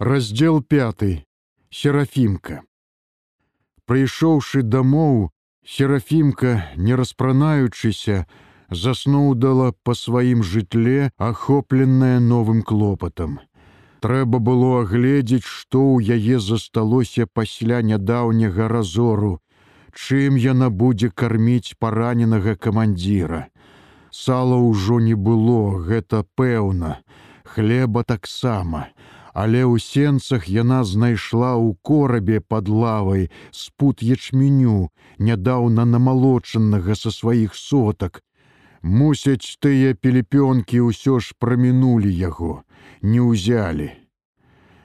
раздел 5 серафімка прыйшоўшы дамоў серафімка не распранаючыся заснуўдала па сваім жытле ахопленая новым клопатам. Трэба было агледзець што ў яе засталося пасля нядаўняга разору чым яна будзе карміць параненага камандзіра. Сала ўжо не было гэта пэўна. Хлеба таксама але ў сенцах яна знайшла ў корабе под лавай спут ячменю нядаўна намалочанага са сваіх сотак. Мусяць тыя пелепёнкі ўсё ж прамінулі яго не ўзялі.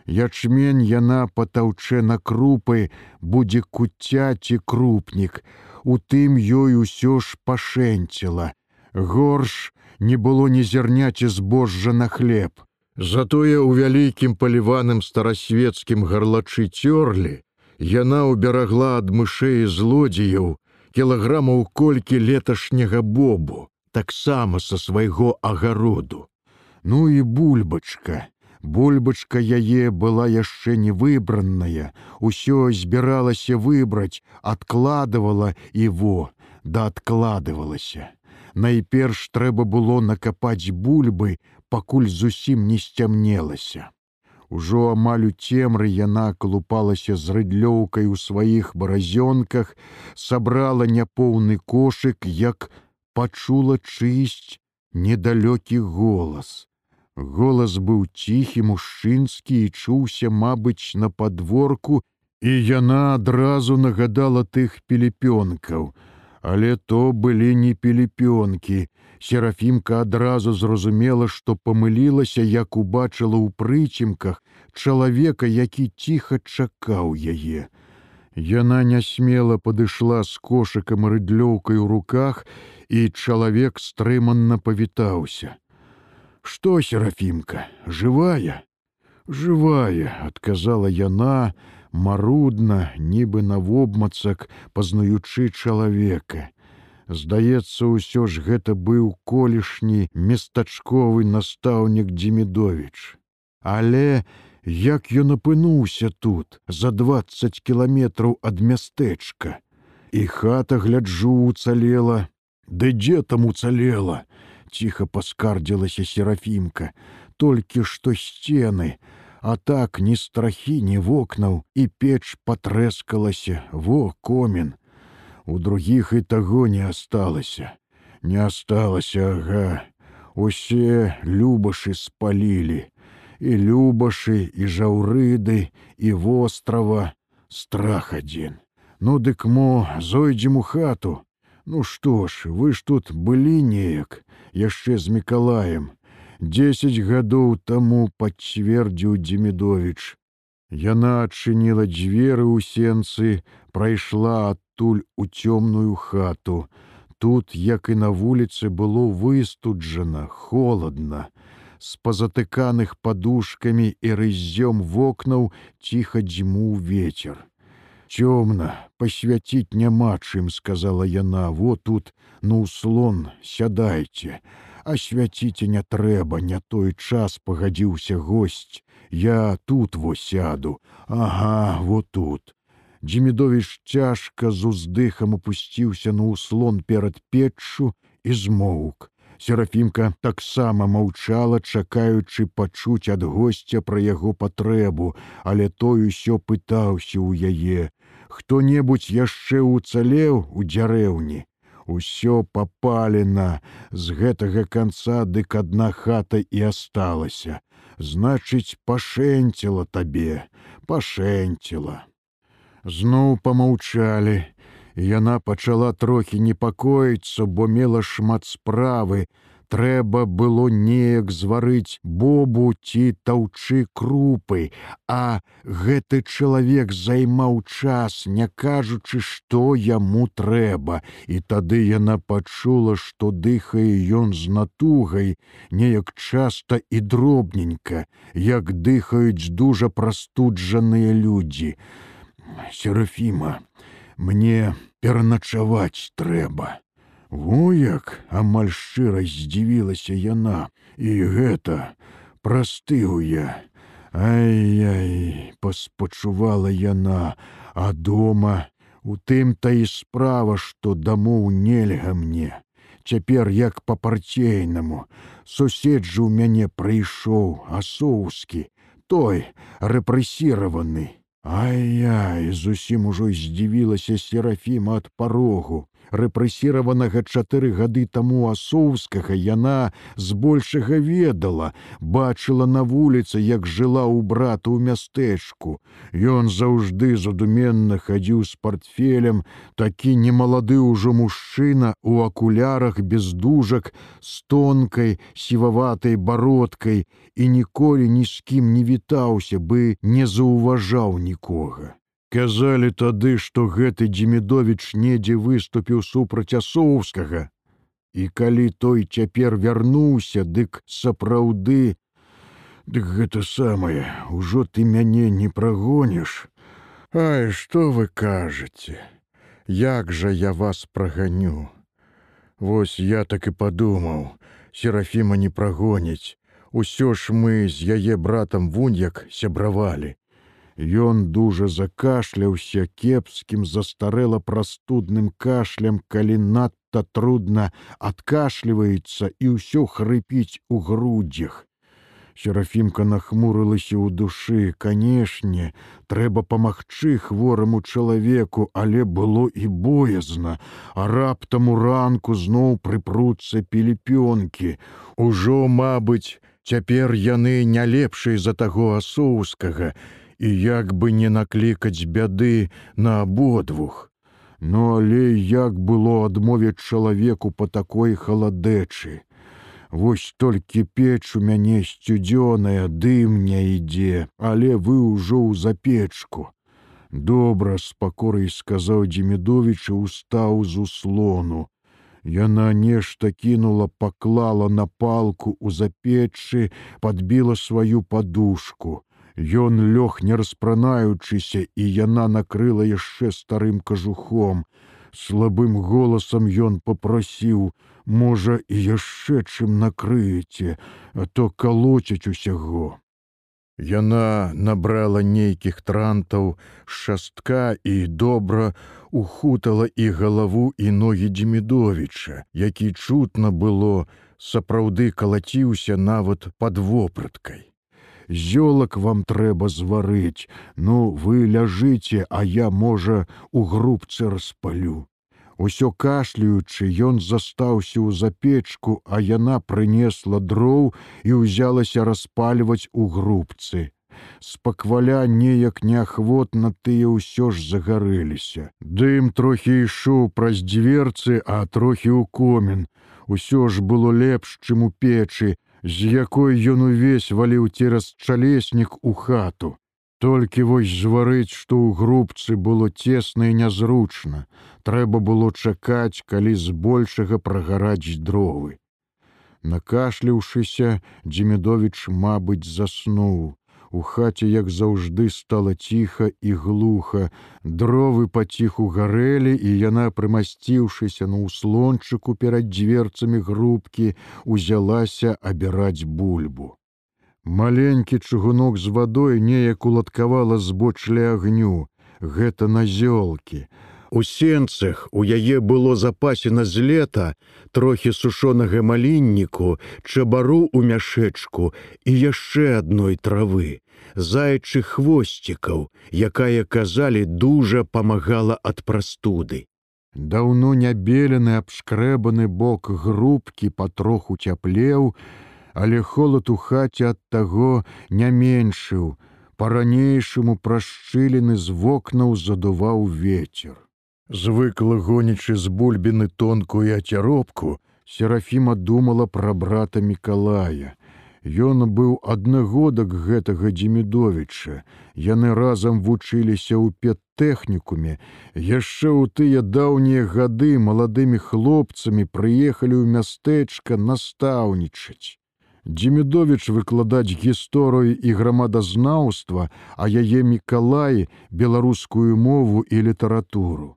Ячмень яна патаўчэ на крупы будзе куцяць і крупнік у тым ёй усё ж пашэнціла. Горш не было ні зярняці збожжа на хлеб Затое ў вялікім паліваным старасветскім гарлачы цёрлі яна ўберагла ад мышэй злодзеяў кілаграмаў колькі леташняга бобу, таксама са свайго агароду. Ну і бульбачка. Бульбачка яе была яшчэ не выбранная, усё збіралася выбраць, адкладывала і во, да адкладывалася. Найперш трэба было накапаць бульбы, пакуль зусім не сцямнелася. Ужо амаль у цемры яна калупалася з рыдлёўкай у сваіх баразёнках, сабрала няпоўны кошык, як пачула чысць недалёкі голас. Голас быў ціхі мужчынскі і чуўся, мабыць, на падворку, і яна адразу нагадала тых пелепёнкаў, але то былі не пелепёнкі, Серафімка адразу зразумела, што памылілася, як убачыла ў прыцемках чалавека, які ціха чакаў яе. Яна нясмела падышла з кошыкам рыдлёўкай у руках, і чалавек стрыманна павітаўся. Што серафімка, жывая, жывая, адказала яна, марудна, нібы навобмацак, пазнаючы чалавека. Здаецца, усё ж гэта быў колішні местачковы настаўнік Дзімідович. Але як ён апынуўся тут за 20 кіламетраў ад мястэчка. І хата гляджу уцалела, Ды дзе там уцалела, ціха паскардзілася серафімка, толькі што сцены, А так ні страхі, ні вокнаў і печ патрэскалася, во комін, у других і таго не асталася. Не асталася ага. Усе любашы спалілі. І любашы і жаўрыды і вострава. Страх адзін. Ну дык мо зойдзем у хату? Ну што ж вы ж тут былі неяк яшчэ з мікалаем десять гадоў таму пацвердзіў дзімідович Яна адчыніла дзверы ў сенцы, прайшла адтуль у цёмную хату. Тут, як і на вуліцы было выстуджана, холодна. З пазатыканых падушкамі і рыззём вокнаў ціха дзьму ветер. Цёмна, пасвяціць няма чым, сказала яна, во тут, ну слон, сядайце, асвяціце не трэба, не той час пагадзіўся госць. Я тут во сяду, Ага, вот тут. Дзімідовіч цяжка з уздыхам опусціўся на ўслон перад печчу і змоўк. Серафімка таксама маўчала, чакаючы пачуць ад госця пра яго патрэбу, але той усё пытаўся ў яе: Хто-небудзь яшчэ ўцалеў у дзярэўні. Усё папалена, з гэтага канца дык адна хата і асталася. Значыць пашэнціла табе пашэнціла. Зноў помаўчалі яна пачала трохі непакоіцца бо мела шмат справы трэба было неяк зварыць бобу ці таўчы крупы, а гэты чалавек займаў час, не кажучы, што яму трэба. І тады яна пачула, што дыхае ён з натугай, неяк часта і дробненька, як дыхаюць дужа прастуджаныя людзі. Серафіма, мне пераначаваць трэба. Во як амаль шчыра здзівілася яна, і гэта простыў я. Ай-яй, паспачувала яна, а дома у тым-то і справа, што дамоў нельга мне. Цяпер як па-парцейнаму, сусед жа ў мяне прыйшоў асоўскі, той рэпрэсіраваны. Ай-яй, зусім ужо здзівілася серафіма ад парогу рэпрэсіраванага чатыры гады таму асоўскага яна збольшага ведала, бачыла на вуліцы, як жыла ў брата ў мястэчку. Ён заўжды задуменна хадзіў з портфелем, такі немалады ўжо мужчына у акулярах без дужак, з тонкай сіваватай бародкай і ніколі ні з кім не вітаўся бы не заўважаў нікога. Казалі тады, што гэты Дзімідович недзе выступіў супраць асоўскага. І калі той цяпер вярнуўся, дык сапраўды, Дык гэта самае, ужо ты мяне не прагоніш. Ай, што вы кажаце, Як жа я вас праганю. Вось я так і падумаў, Серафіма не прагоніць. Усё ж мы з яе братам вуньяк сябравалі. Ён дужа закашляўся кепскім застарэла прастудным кашлем, калі надта трудна адкашліваецца і ўсё хрыпіць у грудзях. Серафімка нахмурылася ў душы, канешне, трэба памагчы хвораму чалавеку, але было і боязна, а раптам у ранку зноў прыпруцца пелепёнкі. Ужо, мабыць, цяпер яны не лепшай за таго асоўскага, і як бы не наклікаць бяды на абодвух. Ну але як было адмовіць чалавеку па такой халадэчы. Вось толькі печ у мяне сцюдзёная дым не ідзе, але вы ўжо ў запечку. Добра з пакорай сказаў Дзімідовіча устаў з услону. Яна нешта кінула, паклала на палку ў запечы, падбіла сваю падушку. Ён лёг не распранаючыся, і яна накрыла яшчэ старым кажухом. Слабым голасам ён попрасіў: « Можа, і яшчэ чым накрыеце, а то калоцяць усяго. Яна набрала нейкіх трантаў, шастка і добра ухутала і галаву і ногі Дзімідовіча, які чутна было, сапраўды калаціўся нават пад вопраткай зёлак вам трэба зварыць, Ну вы ляжыце, а я, можа, у грубцы распалю. Усё кашляючы, ён застаўся ў запечку, а яна прынесла дроў і ўзялася распальваць у грубцы. Спакваля неяк неахвотна тыя ўсё ж загарэліся. Дым трохі ішоў праз дзверцы, а трохі ў комін. Усё ж было лепш, чым у печы, з якой ён увесь валіў цераз чалеснік у хату. Толькі вось зварыць, што ў грубцы было цесна і нязручна, трэба было чакаць, калі збольшага прагараць дровы. Накашляўшыся, Дзімедович, мабыць, заснуў. У хаце, як заўжды стала ціха і глуха, дровы паціху гарэлі, і яна, прымасціўшыся на ўслончыку перад дзверцамі грубкі, узялася абіраць бульбу. Маленькі чыгунок з вадой неяк уладкавала збочле агню, гэта назёлкі, У сенцах у яе было запасена з лета трохі сушонага малінніку, чабару ў мяшэчку і яшчэ адной травы, зайчых хвосцікаў, якая казалі дужа памагала ад прастуды. Даўно нябелены абшкрэбаны бок грубкі патроху цяплеў, але холад у хаце ад таго не меншыў, па-ранейшаму прашчылены з вокнаў задуваў ветер. Звыкла гонячы з бульбіны тонкую ацяробку, Серафіма думала пра брата Миколая. Ён быў аднагодак гэтага Дзімідовіча. Яны разам вучыліся ў петтэхнікуме. Яшчэ ў тыя даўнія гады маладымі хлопцамі прыехалі ў мястэчка настаўнічаць. Дзімідович выкладаць гісторыю і грамадазнаўства, а яе Миколай беларускую мову і літаратуру.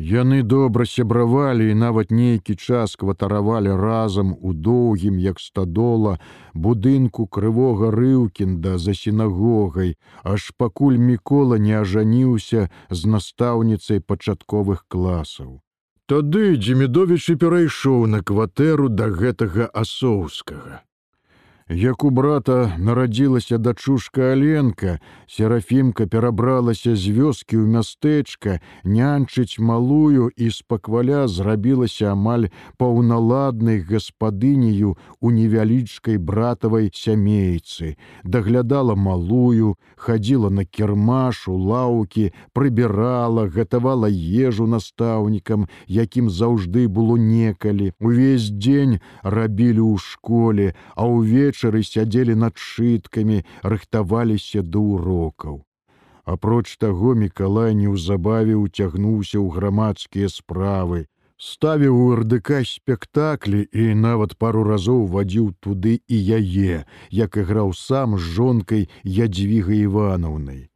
Яны добра сябравалі і нават нейкі час кватаравалі разам у доўгім, як стадола, будынку крывога рыўкінда за сінагогай, аж пакуль мікола не ажаніўся з настаўніцай пачатковых класаў. Тады Дзімідовіч і перайшоў на кватэру да гэтага асоўскага. Як у брата нарадзілася дачушка Аленка, серафімка перабралася з вёскі ў мястэчка, нянчыць малую і спакваля зрабілася амаль паўналаднай гаспадыняю у невялічкай братавай сямейцы, даглядала малую, хадзіла на кірмаш у лаўкі, прыбірала, гатавала ежу настаўнікам, якім заўжды было некалі. Увесь дзень рабілі ў школе, а ўвечар вечары сядзелі над шыткамі, рыхтаваліся да урокаў. Апроч таго Миколай неўзабаве уцягнуўся ў грамадскія справы, ставіў у РДК спектаклі і нават пару разоў вадзіў туды і яе, як іграў сам з жонкай ядзвігай Іванаўнай.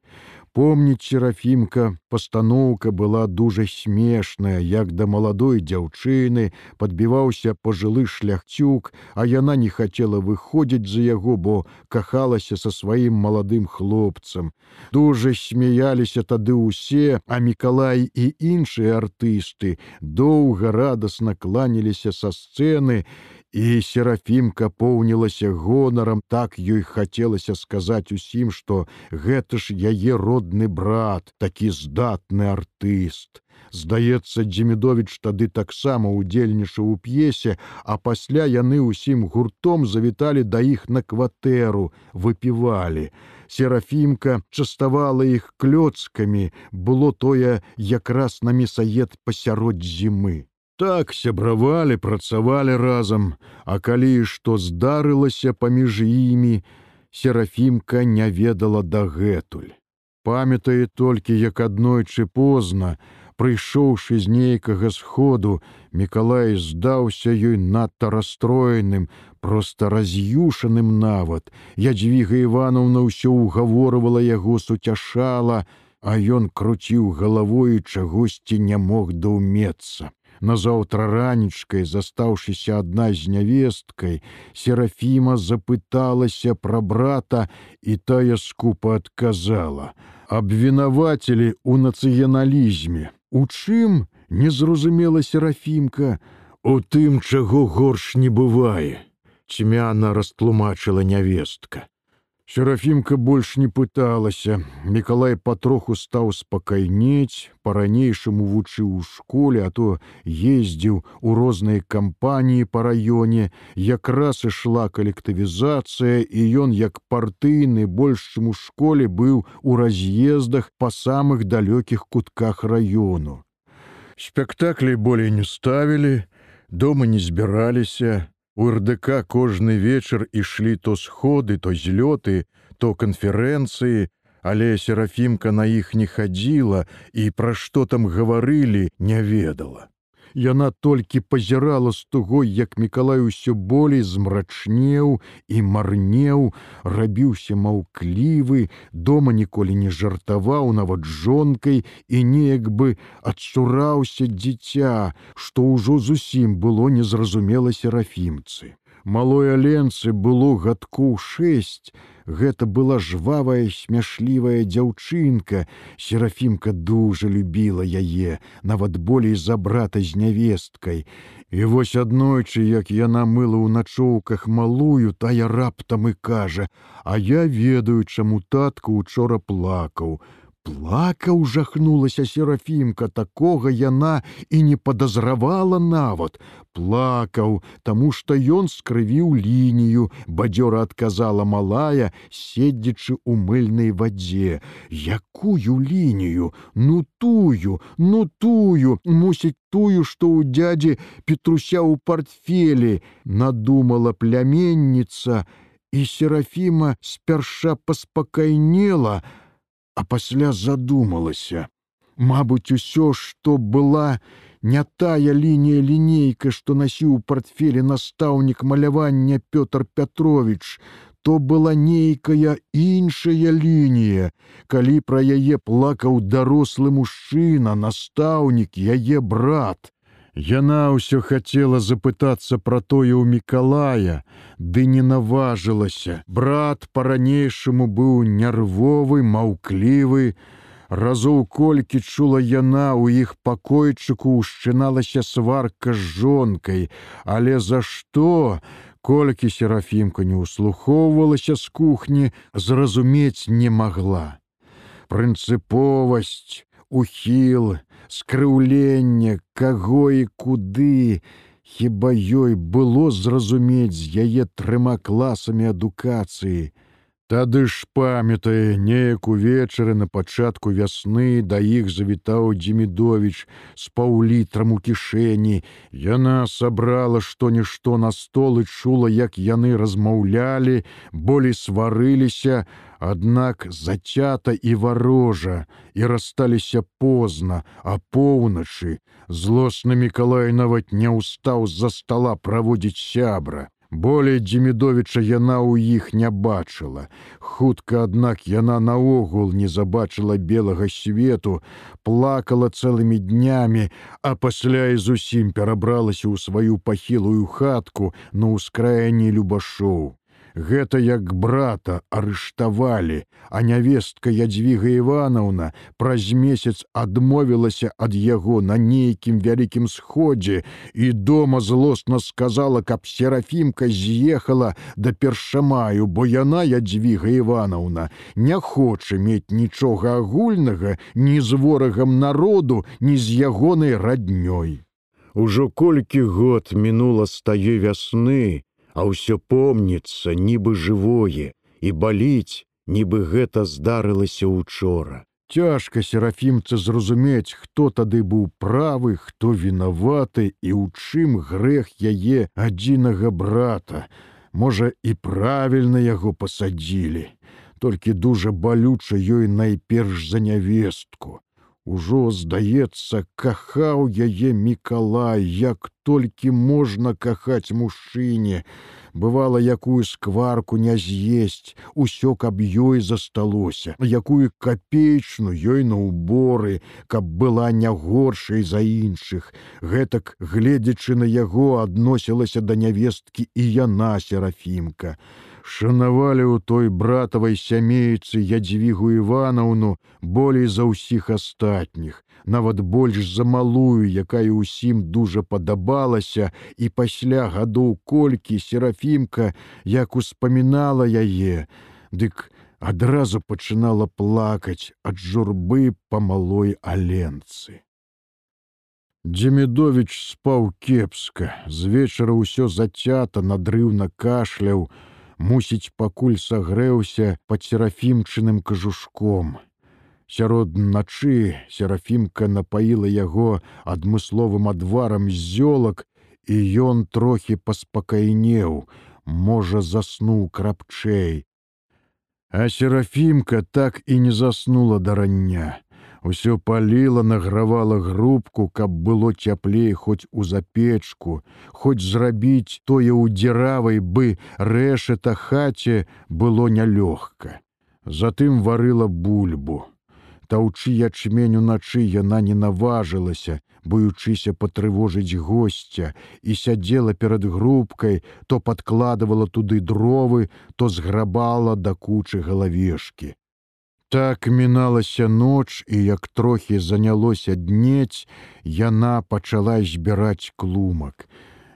Помніць серафімка пастаноўка была дужа смешная, як да маладой дзяўчыны падбіваўся пажылы шляхцюк, а яна не хацела выходзіць за яго, бо кахалася са сваім маладым хлопцам. Дужа смяяліся тады ўсе, а Мікалай і іншыя артысты доўга радасна кланяліся са сцэны І серафімка поўнілася гонарам, так ёй хацелася сказаць усім, што гэта ж яе родны брат, такі здатны артыст. Здаецца, Дзімідович тады таксама удзельнічаў у п'есе, а пасля яны ўсім гуртом завіталі да іх на кватэру, выпівалі. Серафімка частавала іх клёцкамі, было тое якраз на месаед пасярод зімы. Так сябравалі, працавалі разам, а калі што здарылася паміж імі, серафімка не ведала дагэтуль. Памятае толькі, як аднойчы позна, прыйшоўшы з нейкага сходу, Миколай здаўся ёй надта расстроеным, просто раз'юшаным нават. Ядзвіга Івановна ўсё ўгаворвала яго суцяшала, а ён круціў галавой чагосьці не мог даўмецца. Назаўтра ранічкай, застаўшыся адна з нявесткай, Серафіма запыталася пра брата і тая скупа адказала: Абвінавацелі ў нацыяналізме. У чым незразумела серафімка, У тым, чаго горш не бывае. Цьмяна растлумачыла нявестка. Серафімка больш не пыталася. Мікалай патроху стаў спакайнець, па-ранейшаму вучыў у школе, а то ездзіў у розныя кампаніі па раёне, якраз ішла калектывізацыя, і ён, як партыйны, больш чым у школе быў у раз'ездах па самых далёкіх кутках раёну. Спектаклі болей не ставілі, дома не збіраліся, У РДК кожны вечар ішлі то сходы, то злёты, то канферэнцыі, але серафімка на іх не хадзіла і пра што там гаварылі, не ведала. Яна толькі пазірала з тугой, як Миколай усё болей змрачнеў і марнеў, рабіўся маўклівы, дома ніколі не жартаваў нават жонкай і неяк бы адчураўся дзіця, што ўжо зусім было незразумела серафімцы. Малой аленцы было гадку шэсць, Гэта была жвавая смяшлівая дзяўчынка. Серафімка дужа любіла яе, нават болей за брата з нявесткай. І вось аднойчы, як яна мыла ў начоўках малую, тая раптам і кажа: « А я ведаю, чаму татку учора плакаў плакаў жахнулася серафімка такога яна і не падазравала нават. Плакаў таму што ён скрывіў лінію бадзёра адказала малая седзячы у мыльнай вадзе. Якую лінію? Ну тую ну тую мусіць тую што ў дядзі петруся ў портфелі надумала пляменніца і серафіма спярша паспакайнела а а пасля задумалася. Мабыць, усё, што была не тая лінія лінейка, што насіў у портфеле настаўнік малявання Пётр Пятрович, то была нейкая іншая лінія, калі пра яе плакаў дарослы мужчына, настаўнік, яе брат. Яна ўсё хацела запытацца пра тое ў Мікалая, ды не наважылася. Брат па-ранейшаму быў нервовы, маўклівы. Разоў колькі чула яна ў іх пакойчыку ўшчыналася сварка з жонкай, але за што, колькі серафімка не ўслухоўвалася з кухні, зразумець не магла. Прынцыповасць, ухіл, скрыўленне, каго і куды, Хіба ёй было зразумець з яе трыма класамі адукацыі. Тады ж памятае, неяк увечары на пачатку вясны да іх завітаў Дзімідович з паўлітрам у кішэні. Яна сабрала што-нішто на стол і чула, як яны размаўлялі, болей сварыліся, Аднак зацята і варожа і рассталіся позна, а поўначы злосны Миколай нават не ўстаў з-за стола праводзіць сябра. Болей Дзімідовіча яна ў іх не бачыла. Хутка, аднак яна наогул не забачыла белага свету, плакала цэлымі днямі, а пасля і зусім перабралася ў сваю пахілую хатку на ўскраяні любашоў. Гэта як брата арыштавалі, а нявестка Ядзвіга Іванаўна праз месяц адмовілася ад яго на нейкім вялікім сходзе і дома злосна сказала, каб серафімка з'ехала да першамаю, бо яна Ядзвіга Іванаўна не хоча мець нічога агульнага ні з ворагам народу, ні з ягонай раднёй. Ужо колькі год мінула стае вясны, а ўсё помніцца нібы жывое і баліць, нібы гэта здарылася учора. Цяжка серафімца зразумець, хто тады быў правы, хто вінаваты і ў чым грэх яе адзінага брата. Можа, і правільна яго пасадзілі. Толькі дужа балюча ёй найперш за нявестку. Ужо, здаецца, кахаў яе Мікалай, як толькі можна кахаць мужчыне. Бывала, якую скварку не з'есць, усё каб ёй засталося, якую капеечну ёй на ўборы, каб была не горшай за іншых. Гэтак, гледзячы на яго, адносілася да нявесткі і яна серафімка шанавалі ў той братавай сямейцы ядзвігу Іванаўну болей за ўсіх астатніх, нават больш за малую, якая ўсім дужа падабалася, і пасля гадоў колькі серафімка, як успамінала яе, дык адразу пачынала плакаць ад журбы па малой аленцы. Дземідович спаў кепска, з вечара ўсё зацята надрыўна кашляў, мусіць, пакуль сагрэўся пад серафімчыным кажушком. Сярод начы серафімка напаіла яго адмысловым адварам зёлак, і ён трохі паспакайнеў, можа, заснуў крапчэй. А серафімка так і не заснула да рання. Усё паліла, награвала грубку, каб было цяплей хоць у запечку, хоць зрабіць тое ў дзіравай бы рэшета хаце было нялёгка. Затым варыла бульбу. Таўчы ячмень уначы яна не наважылася, боючыся патрывожыць госця і сядзела перад грубкай, то падкладывала туды дровы, то зграбала да кучы галавешкі. Так міналася ноч і як трохі занялося днець, яна пачала збіраць клумак.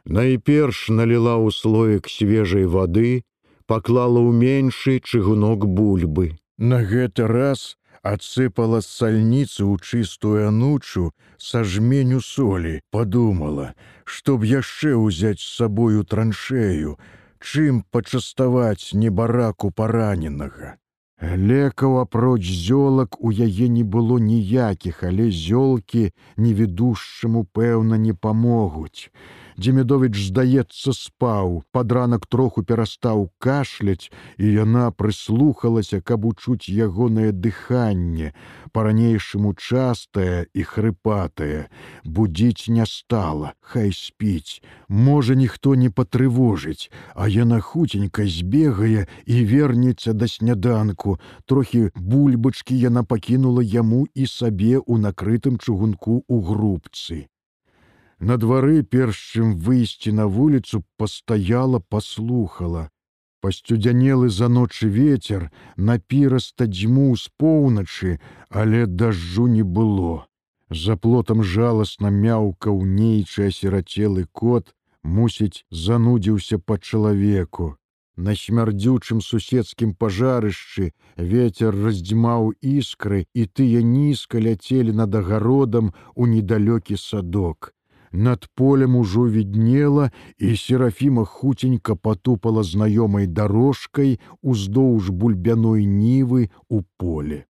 Найперш наліла ў слоек свежай вады, паклала ў меншы чыгунок бульбы. На гэты раз адсыпала з сальніцы ў чыстую анучу са жменю солі, падумала, што б яшчэ ўзяць з сабою траншею, чым пачаставаць небараку параненага. Лекаў апроч зёлак у яе не было ніякіх, але зёлкі невідушчаму пэўна не памогуць. Дземедович, здаецца, спаў, пад ранак троху перастаў кашляць, і яна прыслухалася, каб учуць ягонае дыханне, па-ранейшаму частае і хрыпатае. Будзіць не стала, хай спіць. Можа, ніхто не патрывожыць, а яна хуценька збегае і вернецца да сняданку. Трохі бульбачкі яна пакінула яму і сабе ў накрытым чугунку ў грубцы. На двары, перш чым выйсці на вуліцу, пастаяла, паслухала. Пасцюдзянелы за ночы ветер, напіраста дзьму з поўначы, але дажджу не было. За плотам жаласна мяўкаў нейчы асірацелы кот, мусіць, занудзіўся па чалавеку. На смярдзючым суседскім пажарышчы ветер раздзьмаў іскры, і тыя нізка ляцелі над агародам у недалёкі садок. Над полем ужо віднела, і серафіма хуценька патупала знаёмай дарожкай уздоўж бульбяной нівы у поле.